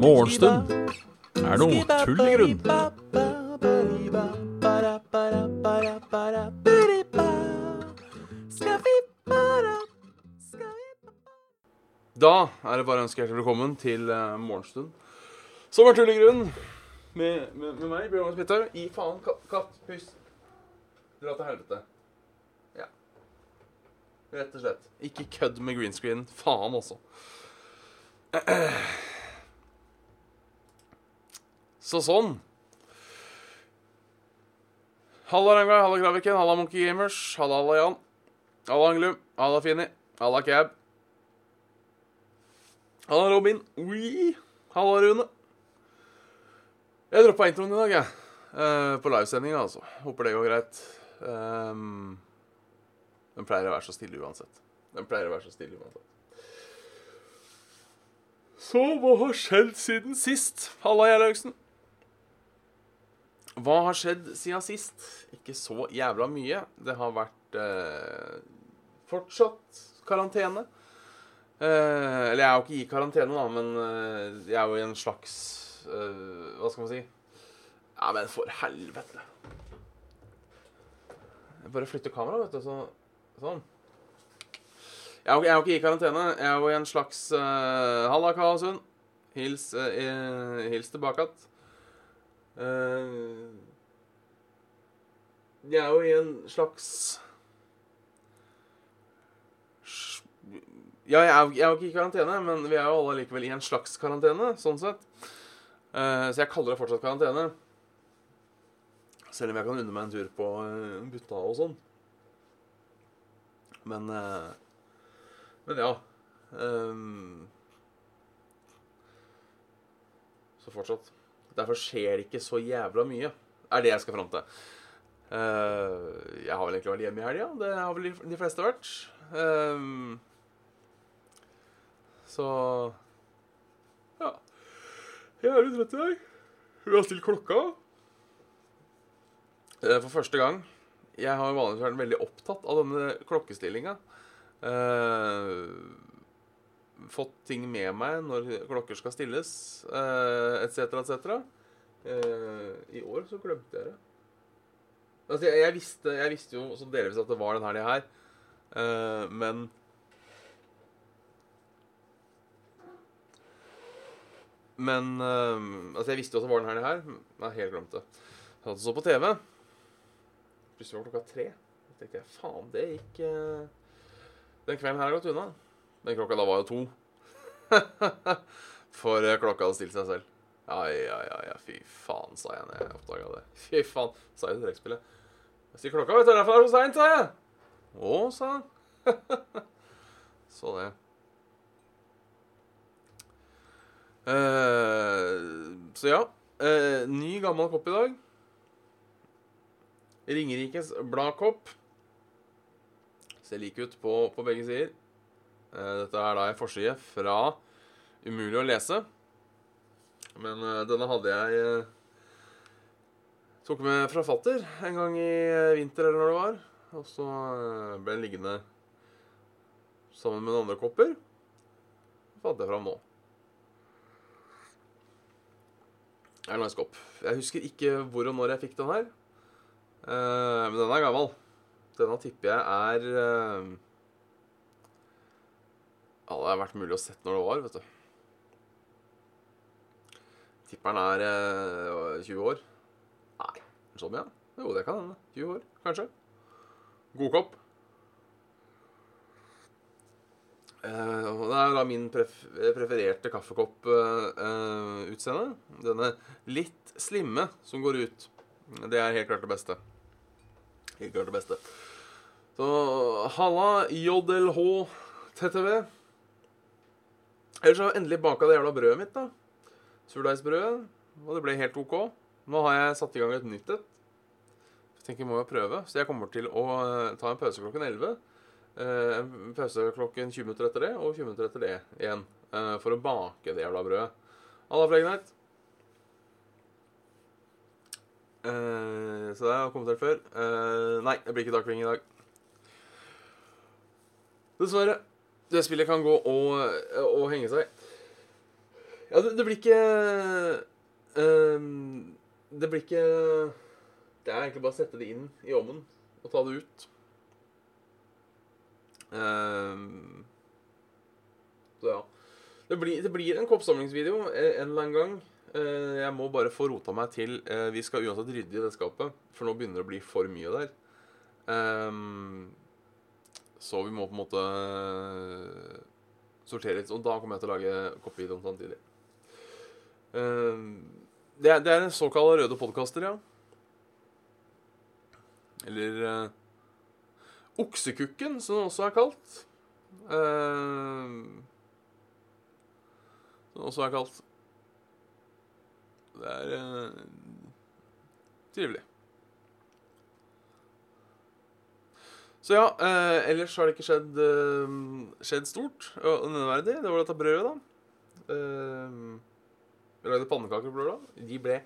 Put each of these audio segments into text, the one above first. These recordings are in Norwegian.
Morgenstund er noe tull i grunn. Da er det bare å ønske hjertelig velkommen til uh, Morgenstund. Som er tull i grunn. Med, med, med meg, Bjørn Magnus Midthaug. I faen, katt, katt, pust. Dra til helvete. Rett og slett. Ikke kødd med green screen. Faen, også. Så sånn. Halla Rangar. halla Graviken, halla Monkey Gamers, halla halla Jan. Halla Anglum, halla Fini, halla Cab. Halla Robin. Ui. Halla Rune. Jeg droppa introen i dag, jeg. Uh, på livesendinga, altså. Håper det går greit. Um, den pleier å være så stille uansett. Den pleier å være så stille uansett. Så hva har skjedd siden sist? Halla, Gjerlaugsen. Hva har skjedd siden sist? Ikke så jævla mye. Det har vært eh, fortsatt karantene. Eh, eller jeg er jo ikke i karantene, da, men eh, jeg er jo i en slags eh, Hva skal man si? Ja, men for helvete. Jeg bare flytter kameraet, vet du. Så, sånn. Jeg er, jo, ikke i karantene. Jeg er jo i en slags uh, Halla, Karlsund. Hils, uh, hils tilbake igjen. Uh, jeg er jo i en slags Ja, jeg er, jo- jeg er jo ikke i karantene, men vi er jo alle likevel i en slags karantene, sånn sett. Uh, så jeg kaller det fortsatt karantene. Selv om jeg kan unne meg en tur på Butta og sånn. Men eh, Men ja. Um, så fortsatt. Derfor skjer det ikke så jævla mye. Er det jeg skal fram til. Uh, jeg har vel egentlig vært hjemme i helga. Det har vel de, fleste vært. Um, så Ja. Jeg er litt trøtt i dag. Vi har stilt klokka. Uh, For første gang. Jeg har vanligvis vært veldig opptatt av denne klokkestillinga. Uh, fått ting med meg når klokker skal stilles, uh, etc., etc. uh, I år så glemte jeg det. Altså, jeg, jeg, visste, jeg visste jo så delvis at det var den helga her, eh, men Men Altså, jeg visste jo at det var den helga her. men Jeg helt glemt det. Så på TV. Plutselig var klokka tre. Da tenkte jeg faen, det gikk eh, Den kvelden her har gått unna. Men klokka da var jo to. For eh, klokka hadde stilt seg selv. Ja, ja, ja, fy faen, sa jeg når jeg oppdaga det. Fy faen, sa jeg i trekkspillet. Jeg sier klokka, vet du, derfor er det så seint, sa jeg. Å, sa han. så det. Uh, så ja. Uh, ny, gammel kopp i dag. Ringerikes Bladkopp. Ser lik ut på, på begge sider. Eh, dette er da en forside fra Umulig å lese. Men eh, denne hadde jeg eh, tok med fra fatter en gang i vinter eller når det var. Og så ble den liggende sammen med noen andre kopper. Så fant jeg fram nå. Det er en nice kopp. Jeg husker ikke hvor og når jeg fikk den her. Eh, men den er gammel. Denne tipper jeg er eh, Ja, det har vært mulig å sett når det var, vet du. Tipper den er eh, 20 år. Nei, så mye? Jo, det kan hende. 20 år, kanskje. God kopp. Uh, det er da min pref prefererte kaffekopp-utseende. Denne litt slimme som går ut. Det er helt klart det beste. Helt hørt det beste. Så halla, JLH TTV. Ellers har jeg endelig baka det jævla brødet mitt, da. Surdeigsbrødet. Og det ble helt OK. Nå har jeg satt i gang et nytt et. Jeg tenker må jo prøve. Så jeg kommer til å eh, ta en pause klokken 11. Eh, en pause klokken 20 minutter etter det, og 20 minutter etter det igjen. eh, for å bake det jævla brødet. Halla, Flegneit. Uh, så det har kommentert før. Uh, nei, det blir ikke Darkwing i dag. Dessverre. Det spillet kan gå og, og henge seg. Ja, det, det blir ikke uh, Det blir ikke Det er egentlig bare å sette det inn i ovnen og ta det ut. Ehm, så ja. Det blir, det blir en koppsamlingsvideo eh, en eller annen gang. Eh, jeg må bare få rota meg til eh, Vi skal uansett rydde i det skapet, for nå begynner det å bli for mye der. Ehm, så vi må på en måte eh, sortere litt. Og da kommer jeg til å lage koppevideoen samtidig. Ehm, det, er, det røde podkaster, ja. Eller uh, Oksekukken, som det også er kalt. Uh, som det også er kalt. Det er eh, trivelig. Så ja, eh, ellers har det ikke skjedd, eh, skjedd stort og nevneverdig. Det var dette brødet, da. Eh, lagde pannekaker på lørdag. De ble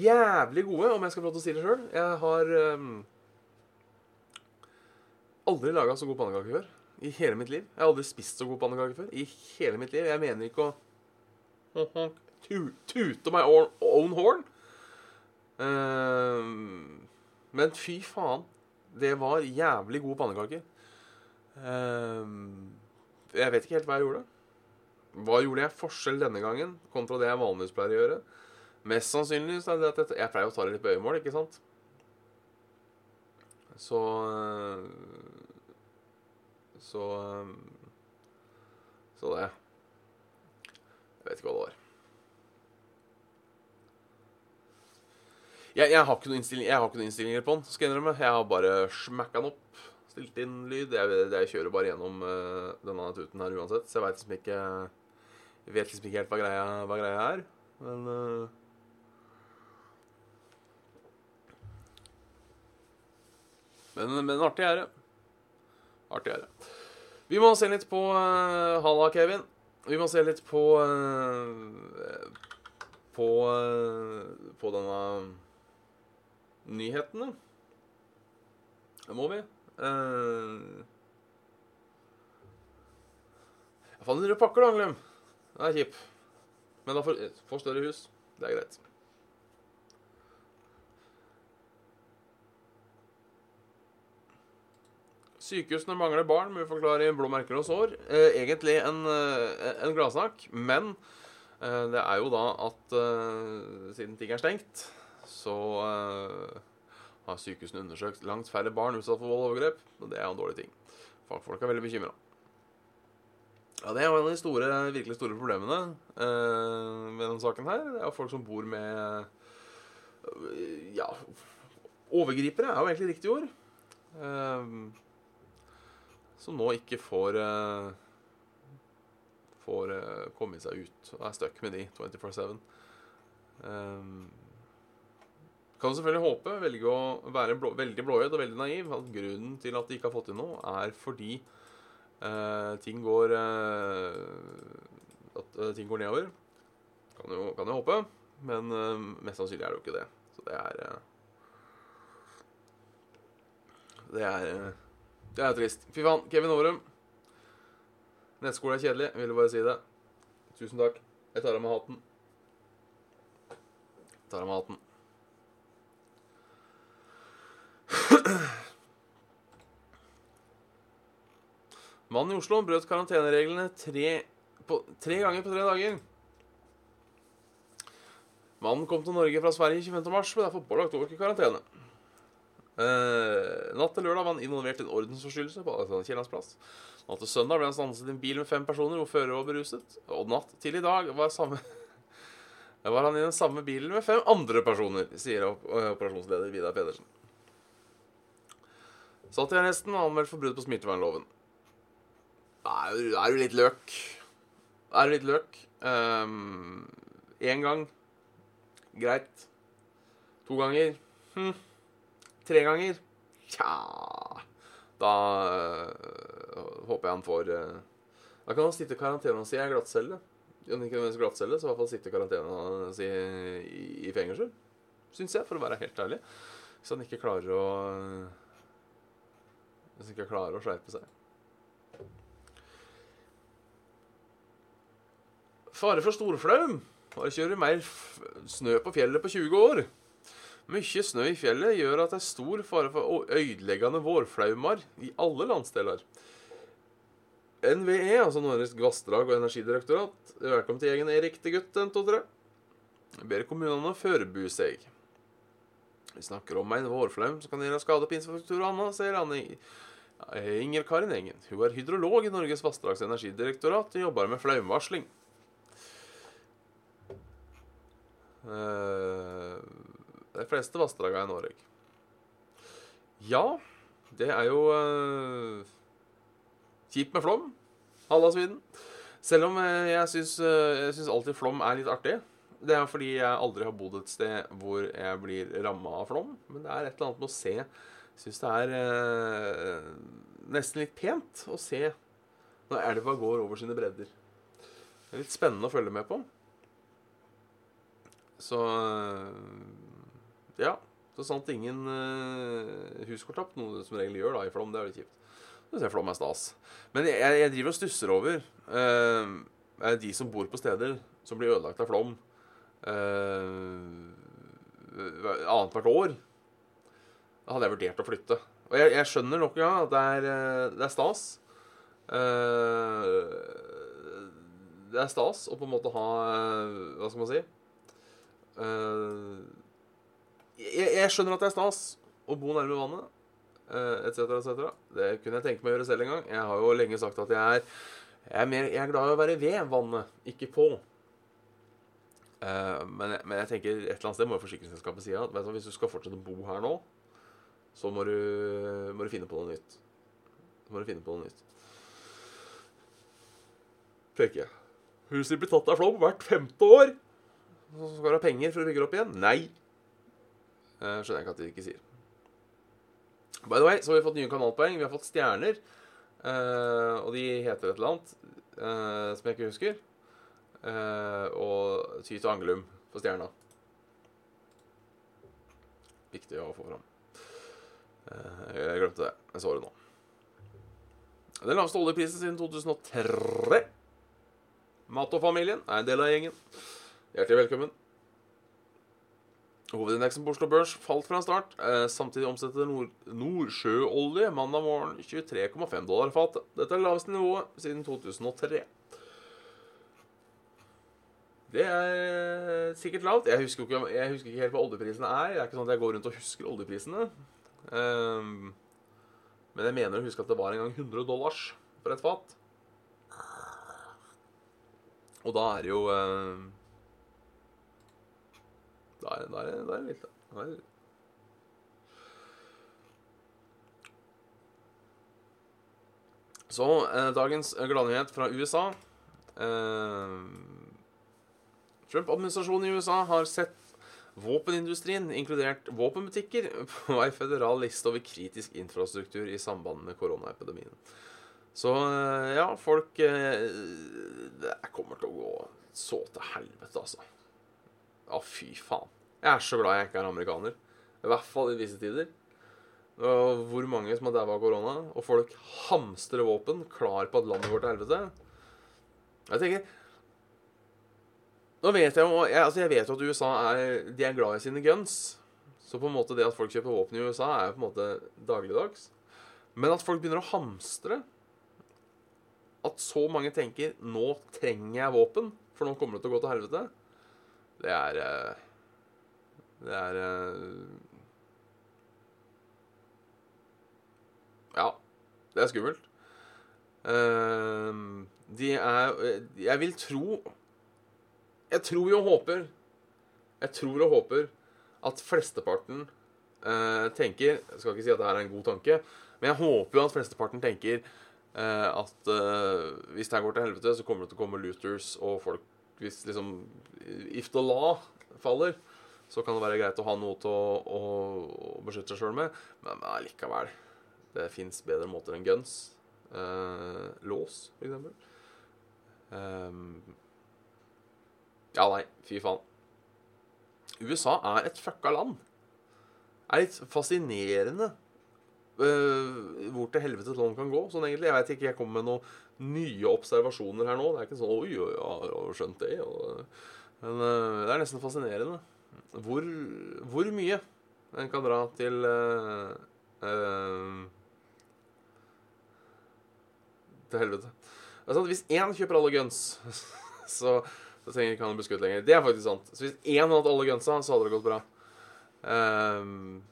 jævlig gode, om jeg skal få lov til å si det sjøl. Jeg har eh, aldri laga så god pannekake før. I hele mitt liv. Jeg har aldri spist så god pannekake før. I hele mitt liv. Jeg mener ikke å tute my own, horn. Uh, men fy faen. Det var jævlig gode pannekaker. Uh, jeg vet ikke helt hva jeg gjorde. Hva gjorde jeg forskjell denne gangen kontra det jeg vanligvis pleier å gjøre? Mest sannsynlig er det at jeg pleier å ta det litt på øyemål, ikke sant? Så eh, Så eh, Så det Jeg vet ikke hva det var. Jeg, jeg, har ikke noen innstillinger på den, skal jeg innrømme. Jeg har bare smakka den opp, stilt inn lyd. Jeg, jeg kjører bare gjennom uh, denne tuten her uansett, så jeg veit liksom ikke vet liksom ikke helt hva greia, hva greia er. Men uh, Men, men artig er det. Artig er det. Vi må se litt på uh, Halla, Kevin. Vi må se litt på uh, På uh, På denne nyhetene. Det må vi. Uh, jeg fant en rød pakke, da, Glem. Den er kjip. Men da får, får større hus. Det er greit. Sykehusene mangler barn må vi forklare i blå blåmerker og sår. Eh, egentlig en, eh, en gladsak, men eh, det er jo da at eh, siden ting er stengt, så uh, har sykehusene undersøkt langt færre barn utsatt for vold og overgrep. Og det er jo en dårlig ting. Fagfolk er veldig bekymra. Ja, det er jo en av de store, virkelig store problemene uh, med denne saken her. Det er folk som bor med uh, Ja, overgripere er jo egentlig riktig ord. Uh, som nå ikke får eh, Får eh, komme seg ut og er stuck med de 24-7. Um, kan selvfølgelig håpe, velge å være blå, veldig blåøyd og veldig naiv, at grunnen til at de ikke har fått til noe, er fordi eh, ting går eh, At eh, ting går nedover. Kan jo, kan jo håpe, men eh, mest sannsynlig er det jo ikke det. Så det er eh, Det er eh, Det er trist. Fy faen, Kevin Aarum. Nettskole er kjedelig. Ville bare si det. Tusen takk. Jeg tar av meg hatten. Jeg tar av meg hatten. Mannen i Oslo brøt karantenereglene tre, på, tre ganger på tre dager. Mannen kom til Norge fra Sverige 25. mars, ble derfor pålagt gå i karantene. Eh, natt til lørdag var han involvert i en ordensforstyrrelse på Alexander Kiellands plass. Natt til søndag ble han stanset i en bil med fem personer hvor fører var beruset. Og natt til i dag var, samme, var han i den samme bilen med fem andre personer, sier operasjonsleder Vidar Pedersen. Satt jeg nesten anmeldt for brudd på smittevernloven. Er er du litt løk. Er du litt løk. Én gang greit. To ganger hm. Tre ganger tja Da øh, håper jeg han får øh, Da kan han sitte i karantene og si jeg er glattcelle. Om ikke nødvendigvis glattcelle, så i hvert fall sitte i karantene og si i, i fengsel. Syns jeg, for å være helt ærlig. Hvis han ikke klarer å hvis de ikke klarer å skjerpe seg. Fare for storflaum. Bare kjører mer snø på fjellet på 20 år. Mye snø i fjellet gjør at det er stor fare for ødeleggende vårflaumer i alle landsdeler. NVE, altså Norges vassdrag og energidirektorat, velkommen til egen Erik til gutt 123. Jeg ber kommunene forberede seg. Vi snakker om en vårflaum som kan gjøre skade på infrastruktur og annet, sier han i... Inger Karin Engen. Hun er hydrolog i Norges vassdrags- og energidirektorat og jobber med flaumvarsling. Eh, De fleste vassdragene i Norge. Ja, det er jo eh, kjipt med flom. Halla, Sviden. Selv om eh, jeg syns, eh, jeg syns alltid flom er litt artig. Det er fordi jeg aldri har bodd et sted hvor jeg blir ramma av flom. Men det er et eller annet med å se syns det er eh, nesten litt pent å se når elva går over sine bredder. Det er litt spennende å følge med på. Så Ja. Så sant ingen eh, hus går tapt, noe som regel gjør da i flom, det er litt kjipt. Det ser flom er stas. Men jeg, jeg driver og stusser over eh, de som bor på steder som blir ødelagt av flom eh, annethvert år. Hadde jeg vurdert å flytte. Og jeg, jeg skjønner nok ja, at det er, eh, det er stas. Uh, det er stas å på en måte ha uh, Hva skal man si? Uh, jeg, jeg skjønner at det er stas å bo nærme vannet, etc., etc. Det kunne jeg tenke meg å gjøre selv en gang. Jeg har jo lenge sagt at jeg er, jeg er, mer, jeg er glad i å være ved vannet, ikke på. Men, jeg- men jeg tenker et eller annet sted må jo forsikringsselskapet si at hvis du skal fortsette å bo her nå, så må du, må du finne på noe nytt. Så må du finne på noe nytt. Tenker jeg. Huset blir tatt av flom hvert femte år. Så skal du ha penger for å bygge det opp igjen? Nei. Eh, skjønner jeg ikke at de ikke sier. By the way, så har vi fått nye kanalpoeng. Vi har fått stjerner. eh, og de heter et eller annet eh, som jeg ikke husker. Og Ty til Angelum på stjerna. Viktig å få fram. Eh, jeg glemte det. Jeg så det nå. Den laveste oljeprisen siden 2003. Mato-familien er en del av gjengen. Hjertelig velkommen. Hovedindeksen på Oslo Børs falt fra start. Eh, samtidig omsetter Nord Nordsjøolje mandag morgen 23,5 dollar fatet. Dette er det laveste nivået siden 2003. Det er sikkert lavt. Jeg husker, ikke, jeg husker ikke helt hva oljeprisene er. Det er ikke sånn at jeg går rundt og husker oljeprisene. Ehm, men jeg mener å huske at det var en gang 100 dollars for et fat. Og da er det jo eh, Da er, da er, da er det litt, da. Er det. Så eh, dagens gladnyhet fra USA. Eh, Trump-administrasjonen i USA har sett våpenindustrien, inkludert våpenbutikker, på ei føderal liste over kritisk infrastruktur i samband med koronaepidemien. Så eh, ja, folk eh, Det kommer til å gå så til helvete, altså. Ja, fy faen. Jeg er så glad jeg ikke er amerikaner. I hvert fall i disse tider. Og hvor mange som har daua av korona, og folk hamstrer våpen, klar på at landet går til helvete. Jeg tenker Nå vet jeg jeg, altså jeg vet jo at USA er De er glad i sine guns. Så på en måte det at folk kjøper våpen i USA, er jo på en måte dagligdags. Men at folk begynner å hamstre At så mange tenker 'nå trenger jeg våpen', for nå kommer det til å gå til helvete, det er eh, Det er eh, Ja, det er skummelt. Ehm, de er Jeg vil tro Jeg tror og håper Jeg tror og håper at flesteparten eh, tenker Jeg skal ikke si at det er en god tanke, men jeg håper jo at flesteparten tenker eh, at eh, hvis det her går til helvete, så kommer det til å komme looters og folk Hvis liksom If the law faller, så kan det være greit å ha noe til å, å, å beskytte seg sjøl med, men, men allikevel. Det fins bedre måter enn guns. Eh, lås, for eksempel. Ehm, ja, nei, fy faen. USA er et fucka land. Det Er litt fascinerende. uh, hvor til helvete London kan gå. Sånn egentlig. Jeg vet ikke, jeg kommer med noen nye observasjoner her nå. Det er ikke sånn Oi, oi, jeg skjønt det. Og, men uh, det er nesten fascinerende. Hvor, hvor mye en kan dra til uh, Til helvete. Altså, hvis én kjøper alle guns, så, så trenger ikke han å bli skutt lenger. Det er faktisk sant. Så hvis én hadde hatt alle gunsa, så hadde det gått bra. Um,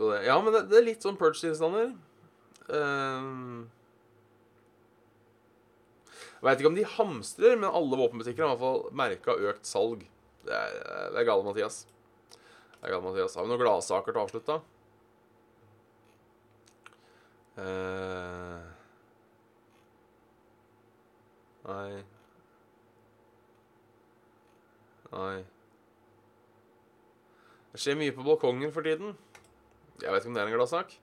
det, ja, men det, det er litt sånn purge-tilstander. Um, jeg veit ikke om de hamstrer, men alle våpenbutikker har i hvert fall merka økt salg. Det er, det er gale, Mathias. Det er gale, Mathias. Har vi noen gladsaker til å avslutte? Uh, nei Nei. Det skjer mye på balkongen for tiden. Jeg vet ikke om det er en gladsak.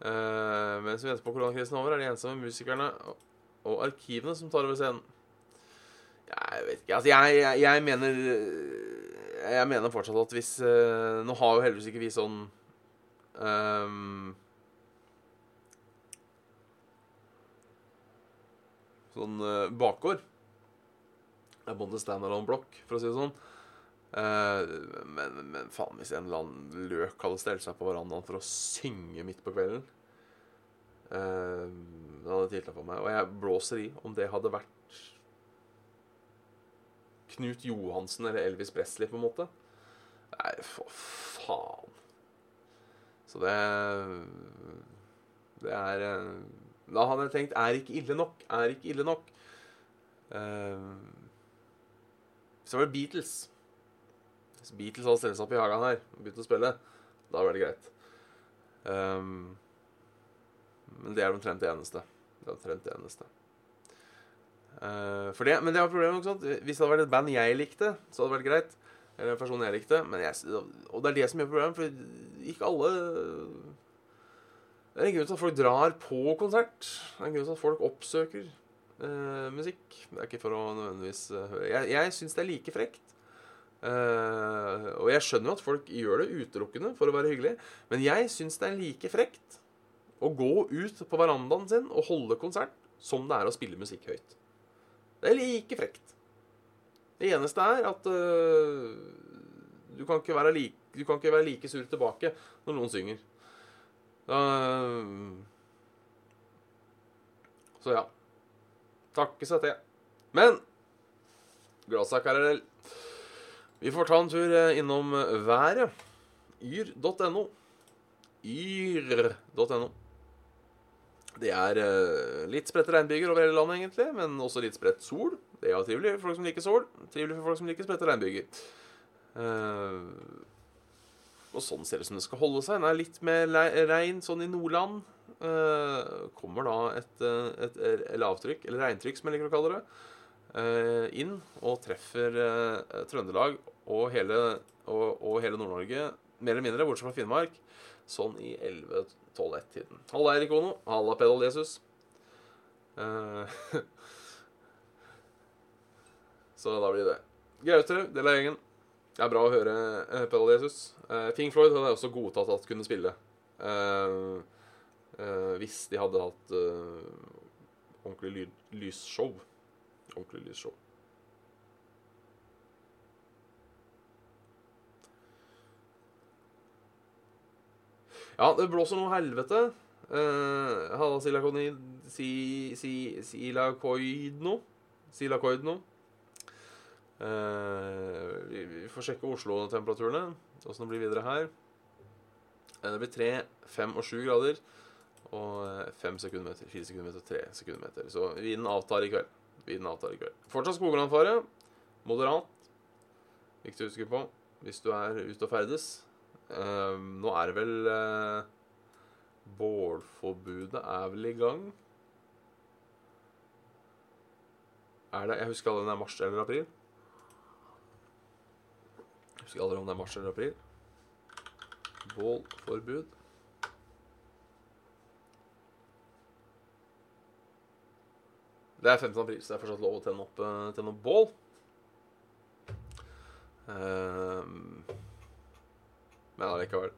Uh, mens vi venter på koronakrisen over, er de ensomme musikerne og, arkivene som tar over scenen. Jeg vet ikke. Altså, jeg, jeg, jeg mener Jeg mener fortsatt at hvis uh, Nå har jo heldigvis ikke vi sånn um, Sånn uh, bakgård. Det er både standalone-blokk, for å si det sånn. Uh, men, men, faen, hvis en eller annen løk hadde stelt seg på verandaen for å synge midt på kvelden uh, Det hadde tilta på meg. Og jeg blåser i om det hadde vært Knut Johansen eller Elvis Presley, på en måte. Nei, for faen. Så det Det er eh, Da hadde jeg tenkt Er ikke ille nok. Er ikke ille nok. Uh, så var det Beatles. Hvis Beatles hadde seg opp i hagen her og begynt å spille, da var det greit. Um, men det er omtrent det eneste. Det er omtrent det eneste. Uh, det, men det var problemet. Sant? Hvis det hadde vært et band jeg likte, så hadde det vært greit. Eller en person jeg likte. Jeg, og det er det som gjør problemet, for ikke alle Det er en grunn til at folk drar på konsert. Det er en grunn til at folk oppsøker uh, musikk. Det er ikke for å nødvendigvis uh, høre Jeg, jeg syns det er like frekt. Uh, og jeg skjønner jo at folk gjør det utelukkende for å være hyggelig, men jeg syns det er like frekt å gå ut på verandaen sin og holde konsert som det er å spille musikk høyt. Det er like frekt. Det eneste er at uh, du, kan like, du kan ikke være like sur tilbake når noen synger. Uh, så ja. Takke seg til. Men gladsak det. Vi får ta en tur innom været. Yr.no. Yr.no. Det er uh, litt spredte regnbyger over hele landet, egentlig, men også litt spredt sol. Det er trivelig for folk som liker sol. Trivelig for folk som liker spredte regnbyger. Og sånn ser det ut som det skal holde seg. Det er litt mer regn sånn i Nordland. Uh, kommer da et, et, et, lavtrykk, eller regntrykk, som jeg liker å kalle det, inn og treffer Trøndelag og hele, og, og hele Nord-Norge, mer eller mindre, bortsett fra Finnmark, sånn i 11-12-1-tiden. Halla, Erik Ono. Halla, Pedal Jesus. Så da blir det Gaute, del av gjengen. Det er bra å høre Pedal Jesus. Fing Floyd hadde jeg også godtatt at kunne spille. Uh, hvis de hadde hatt ordentlig lysshow. Ordentlig lysshow. Ja, det blåser noe helvete. Uh, Halla silakonid si, si, Silakoidno. Silakoidno. Uh, vi, vi, får sjekke Oslo-temperaturene. Åssen det blir videre her. Uh, det blir 3, 5 og 7 grader. Og fem sekundmeter, fire sekundmeter, tre sekundmeter. Så vinden avtar i kveld. Vinden avtar i kveld. Fortsatt skogbrannfare. Moderat. Viktig å huske på hvis du er ute og ferdes. Uh, nå er det vel uh, Bålforbudet er vel i gang? Er det Jeg husker aldri om det er mars eller april. Jeg husker aldri om det er mars eller april. Bålforbud. Det er 15. april, så det er fortsatt lov å tenne opp, uh, tenne opp bål. Uh, men allikevel.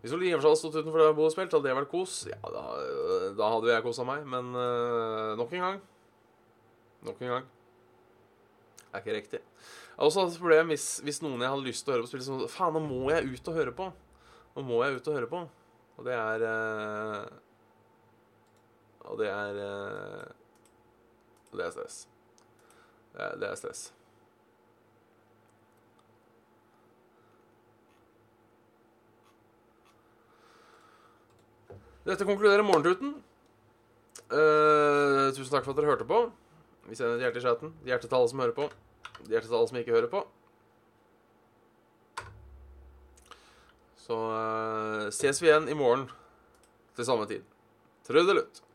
Hvis Ole Iversen hadde stått utenfor det bordet og spilt, hadde det vært kos. Ja, da, da hadde jeg kosa meg, men uh, nok en gang Nok en gang. Det er ikke riktig. Jeg har også hatt et problem hvis, hvis noen jeg hadde lyst til å høre på, spiller sånn Faen, nå må jeg ut og høre på. Nå må jeg ut og høre på. Og det er eh, Og det er Og Det er stress. Det er, stress. Dette konkluderer Morgentuten. Uh, tusen takk for at dere hørte på. Vi sender et hjerte i chatten. Hjerte til alle som hører på. Hjerte til alle som ikke hører på. Så uh, ses vi igjen i morgen til samme tid. Trudelutt.